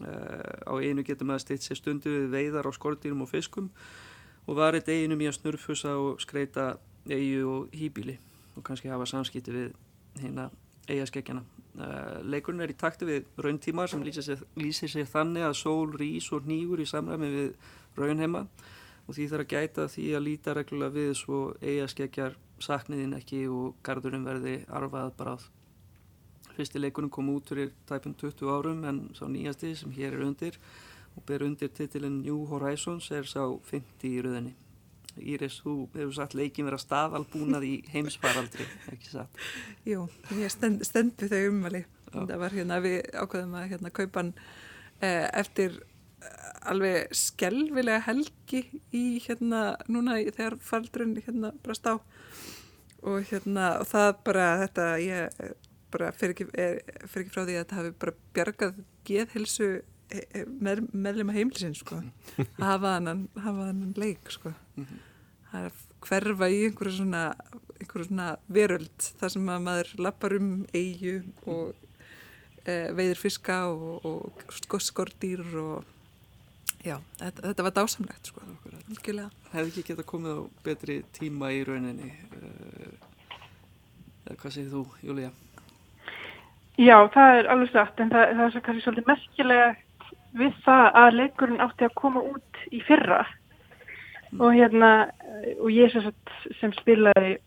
Uh, á einu getur maður stýtt sér stundu við veiðar á skortýrum og fiskum og varðið eginum í að snurfusa og skreita eigu og hýbíli og kannski hafa samskipti við hérna eigaskekkjana. Uh, leikurinn er í takti við rauntímar sem lýsir sér, lýsir sér þannig að sól, rís og nýgur í samræmi við raunheima og því þarf að gæta því að líta reglulega við svo eigaskekkjar sakniðin ekki og gardurinn verði arfað bráð. Fyrsti leikurinn kom út fyrir tæpum 20 árum en sá nýjasti sem hér er undir og ber undir titilinn New Horizons er sá 50 í rauðinni. Íris, þú hefur sagt leikin vera staðalbúnað í heimsfaraldri, ekki satt? Jú, ég stend, stend við þau umvali. Það var hérna, við ákveðum að hérna kaupa hann eh, eftir alveg skelvilega helgi í hérna, núna þegar faldurinn hérna brast á og hérna, og það bara þetta, ég bara fer ekki, fer ekki frá því að þetta hafi bara bjargað geðhilsu með, meðlema heimlisins sko. Að hafa hann, hafa hann leik sko. Mm -hmm. það er að hverfa í einhverju svona, einhverju svona veröld þar sem að maður lappar um eigu og e, veiður fiska og, og skordýr og já, þetta, þetta var dásamlegt sko. Hefði ekki geta komið á betri tíma í rauninni eða hvað segir þú, Júlía? Já, það er alveg satt en það, það er svo kannski svolítið merkilega við það að leikurinn átti að koma út í fyrra mm. og hérna og ég sem, sem spilaði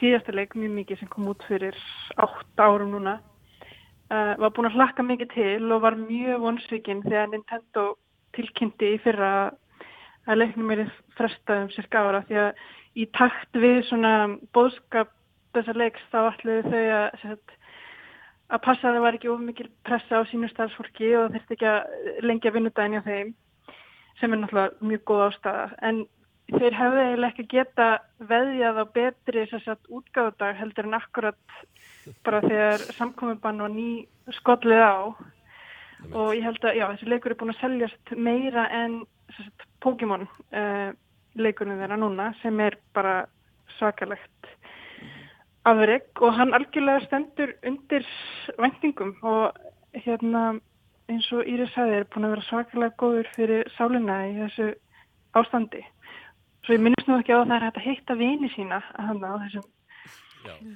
síðasta leik mjög mikið sem kom út fyrir 8 árum núna uh, var búin að hlakka mikið til og var mjög vonsvikinn þegar Nintendo tilkynnti í fyrra að leiknum er frestað um cirka ára því að í takt við svona bóðskap þessar leiks þá ætluðu þau að að passa að það var ekki of mikil pressa á sínu starfsfólki og þurfti ekki að lengja vinnudagin á þeim sem er náttúrulega mjög góð ástæða. En þeir hefðu eiginlega ekki geta veðjað á betri sagt, útgáðudag heldur en akkurat bara þegar samkomiðbann var ný skollið á og ég held að já, þessi leikur er búin að seljast meira en Pokémon uh, leikurinn þeirra núna sem er bara svakalegt afreg og hann algjörlega stendur undir vendingum og hérna eins og Íris sagði er búin að vera svakalega góður fyrir sálinna í þessu ástandi. Svo ég minnst nú ekki á að það er hægt að hitta vini sína að hann á þessum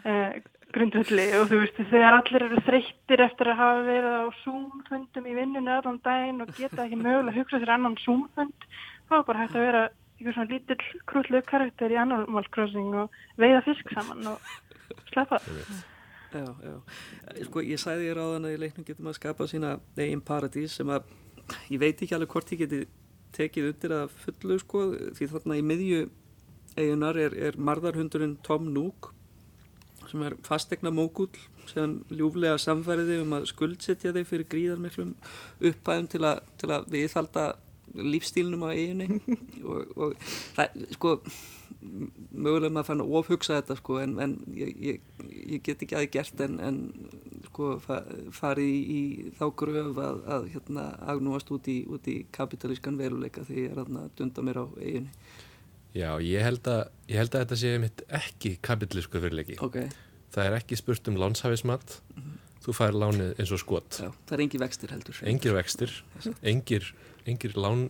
eh, grundvöldi og þú veist þegar allir eru þreyttir eftir að hafa verið á Zoom-fundum í vinnunni allan daginn og geta ekki mögulega að hugsa sér annan Zoom-fund þá er bara hægt að vera einhver svona lítill krullu karakter í Animal Crossing og veiða fisk saman og slappa Já, já, sko ég sæði þér á þann að í leiknum getum að skapa sína eigin paradís sem að ég veit ekki alveg hvort ég geti tekið undir að fullu sko því þarna í miðju eigunar er, er marðarhundurinn Tom Nook sem er fastegna mókull sem ljúflega samfæriði um að skuldsetja þig fyrir gríðarmiklum uppæðum til að, til að viðhalda lífstílnum á eiginni og, og það, sko mögulega maður fann að ofhugsa þetta sko en, en ég, ég, ég get ekki aðeins gert en, en sko farið í, í þá gröf að, að hérna agnúast út í, út í kapitalískan veruleika því ég er að dunda mér á eiginni Já, ég held að, ég held að þetta sé mitt ekki kapitalísku veruleiki. Okay. það er ekki spurt um lánshafismat mm -hmm. þú fær lánið eins og skot. Já, það er engir vextir heldur. Engir vextir, engir, engir lán,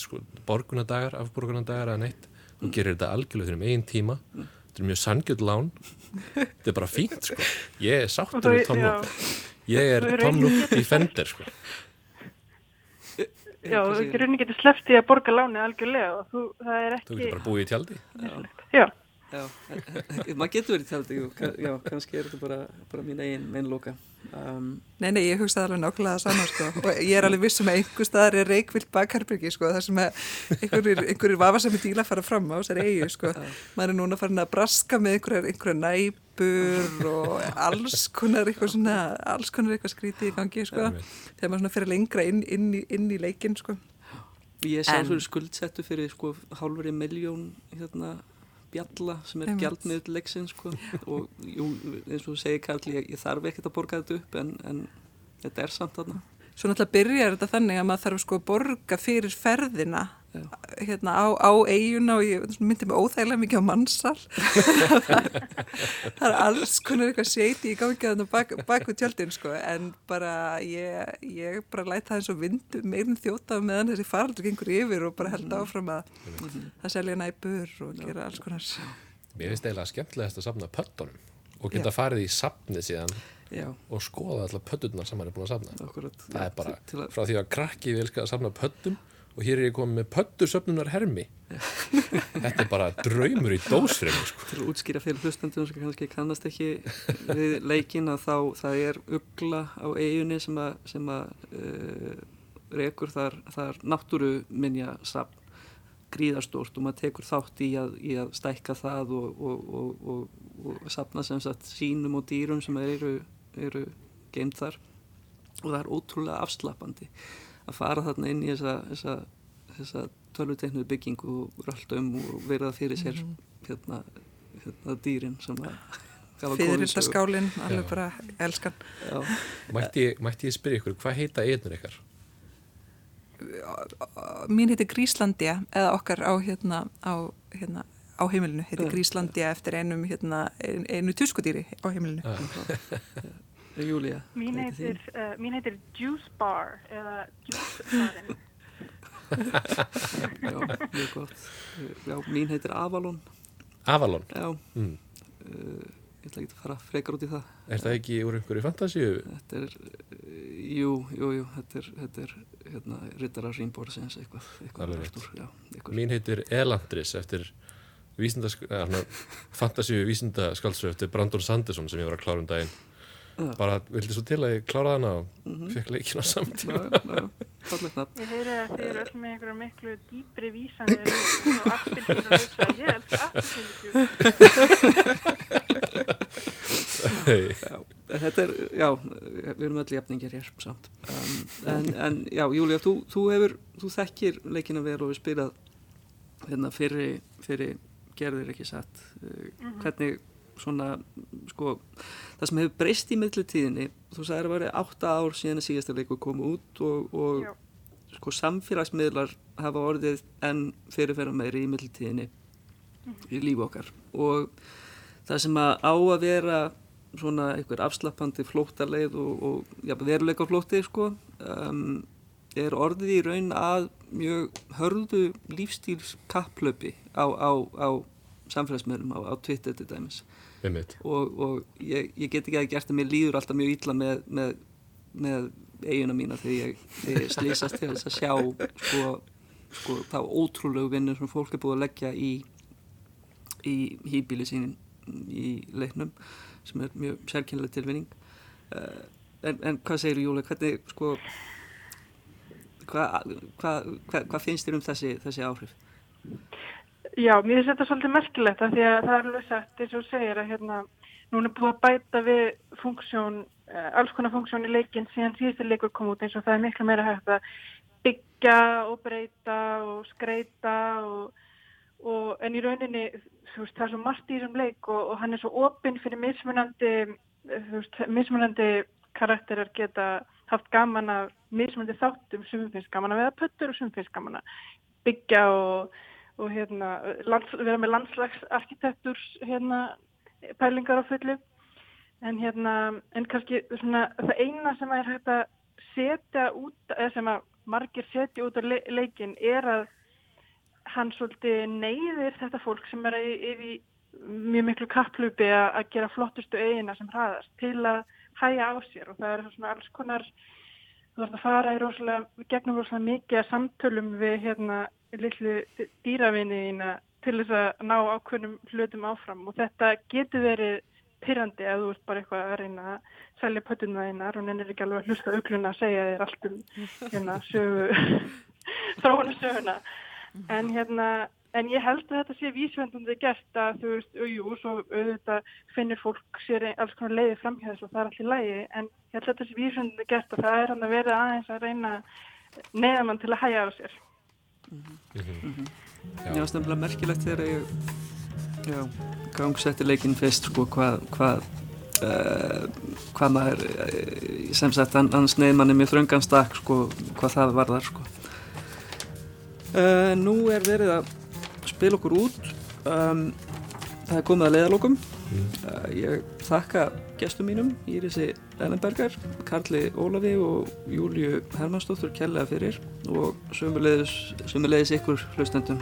sko, borgunadagar afborgunadagar eða neitt. Þú mm. gerir þetta algjörlega fyrir um einn tíma. Mm. þetta er mjög sangjöld lán. Þetta er bara fínt sko. Ég er sáttur við Tom Nook ég er Nook í fender sko. Já, þú getur slepptið að borga láni algjörlega og þú, það er ekki Þú getur bara búið í tjaldi. Já, Já, maður getur verið tjaldi, jú, já, kannski er þetta bara, bara mín eigin meinloka. Um, nei, nei, ég hugsaði alveg nákvæmlega það saman, sko, og ég er alveg vissum að einhver staðar er reikvilt bakherbyrgi, sko, þar sem einhverjir, vafasami díla fara fram á þessari eigi, sko. Maður er núna farin að braska með einhverjar, einhverjar næpur og alls konar eitthvað svona, alls konar eitthvað skrítið í gangi, sko, þegar maður svona fyrir lengra inn, inn, í, inn í leikin, sko. Ég sé fyrir skuldsettu fyrir, sko, hálfur í miljón, hérna, bjalla sem er gjaldmiðl leiksin sko. og jú, eins og þú segir Karl ég, ég þarf ekkert að borga þetta upp en, en þetta er samt þarna Svo náttúrulega byrjar þetta þannig að maður þarf sko að borga fyrir ferðina hérna á, á eiguna og ég myndi mig óþægilega mikið á mannsal það er alls konar eitthvað seiti í gangi að það bak, bak við tjöldin sko en bara ég, ég bara læta það eins og vind meirin þjóta meðan þessi faraldur gengur yfir og bara held áfram að það selja næpur og gera alls konar. Mér finnst eiginlega skemmtilegast að safna pöttunum og geta Já. farið í safnið síðan Já. og skoða alltaf pötturna sem hann er búin að safna Akkurat. það er bara frá því að krakki vil safna pöttum og hér er ég komið með pöttursöfnunar hermi þetta er bara draumur í dósfremu sko. til að útskýra fyrir hlustandum sem kannski kannast ekki við leikin að þá það er ugla á eiginni sem að, sem að uh, rekur þar, þar náttúru minja safn gríðarstort og maður tekur þátt í að, í að stækka það og, og, og, og safna sem sagt sínum og dýrum sem eru, eru geimt þar. Og það er ótrúlega afslappandi að fara þarna inn í þessa, þessa, þessa tölvuteknuðu byggingu og rölda um og verða fyrir sér mm -hmm. hérna, hérna dýrin sem að Fyririldaskálinn, alveg bara elskan. Mætti, mætti ég spyrja ykkur, hvað heita einur ykkar? Mín heiti Gríslandia eða okkar á hérna á, hérna, á heimilinu, heiti Gríslandia eftir einum hérna, einu tuskudýri á heimilinu. Júlia Mín heitir, uh, mín heitir Juice Bar eða Juice Barinn. Já, mjög gott. Já, mín heitir Avalon. Avalon? Já. Mm. uh, Ég ætla ekki að fara frekar út í það. Er það ekki úr einhverju fantasíu? Þetta er, uh, jú, jú, jú Þetta er, þetta er hérna, Rittara Rínborðsins eitthvað, eitthvað Artur, já, eitthvað. Mín heitir Elandris eftir fantasíu vísindaskálsöf eftir Brandon Sanderson sem ég var að klára um daginn. Já. bara vildi svo til að ég klára hana og mm -hmm. fekk leikin á samtíma Ég heyri að þið eru öll með einhverju miklu dýbri vísanir og aftilfjörður að hugsa ég held aftilfjörður Þetta er, já við erum öll jafningir hér samt. Um, en, en já, Júlia, þú, þú hefur þú þekkir leikina vel og við spyrjað hérna fyrir, fyrir gerðir ekki satt mm -hmm. hvernig svona, sko, það sem hefur breyst í miðlutíðinni, þú sagði að það var 8 ár síðan að síðasta leiku kom út og, og sko, samfélagsmiðlar hafa orðið enn fyrirferða meiri í miðlutíðinni mm. í lífu okkar og það sem að á að vera svona einhver afslappandi flóttarleið og, og ja, veruleika flótti, sko, um, er orðið í raun að mjög hörðu lífstíls kapplöpi á, á, á samfélagsmiðlum á, á Twitter til dæmis. Og, og ég, ég get ekki að gert að mér líður alltaf mjög ítla með, með, með eiguna mína þegar ég, ég slýsast til þess að sjá sko, sko þá ótrúlegu vinnur sem fólk er búið að leggja í í hýbíli sínin í leiknum sem er mjög sérkynlega tilvinning uh, en, en hvað segir Júli, hvernig sko hvað hva, hva, hva finnst þér um þessi, þessi áhrif? Já, mér finnst þetta svolítið merkilegt að því að það er alveg sagt eins og segir að hérna núna er búið að bæta við funksjón, uh, alls konar funksjón í leikin síðan síðustu leikur kom út eins og það er miklu meira hægt að byggja og breyta og skreita og, og en í rauninni þú veist það er svo margt í þessum leik og, og hann er svo opinn fyrir mismunandi þú veist, mismunandi karakterar geta haft gaman af mismunandi þáttum sem finnst gaman að veða pöttur og sem finnst gaman að byggja og og hérna, lands, vera með landslagsarkitekturs hérna, pælingar á fullu. En hérna, en kannski svona, það eina sem er hægt að setja út, eða sem að margir setja út á le leikin er að hann svolítið neyðir þetta fólk sem er yfir mjög miklu kapplupi að gera flottustu eigina sem hraðast til að hæja á sér. Og það er svona alls konar þú þarf að fara í rosalega, gegnum rosalega mikið að samtölum við hérna lillu dýravinniðina til þess að ná ákveðnum hlutum áfram. Og þetta getur verið pyrrandi ef þú ert bara eitthvað að reyna að selja pötuna þínar og nennir ekki alveg að hlusta augluna að segja þér allt um hérna sögu þróuna söguna. En hérna en ég held að þetta sé vísvendandi gert að þú veist, jú, svo auðvitað finnir fólk sér alls konar leiði framhjæðis og það er allir lægi en ég held að þetta sé vísvendandi gert að það er hann að vera aðeins að reyna neðamann til að hæja á sér Já, það er nefnilega merkilegt þegar ég já, gangsetti leikinn fyrst sko hvað hvað uh, hvað maður uh, sem sagt hann, hann sneið manni með þröngan stakk sko hvað það varðar sko. Uh, Nú er verið að spila okkur út. Um, það er komið að leiðalokum uh, ég þakka gestum mínum Írisi Ellenbergar, Karli Ólafi og Júliu Hermannsdóttur kærlega fyrir og sömulegis ykkur hlustendum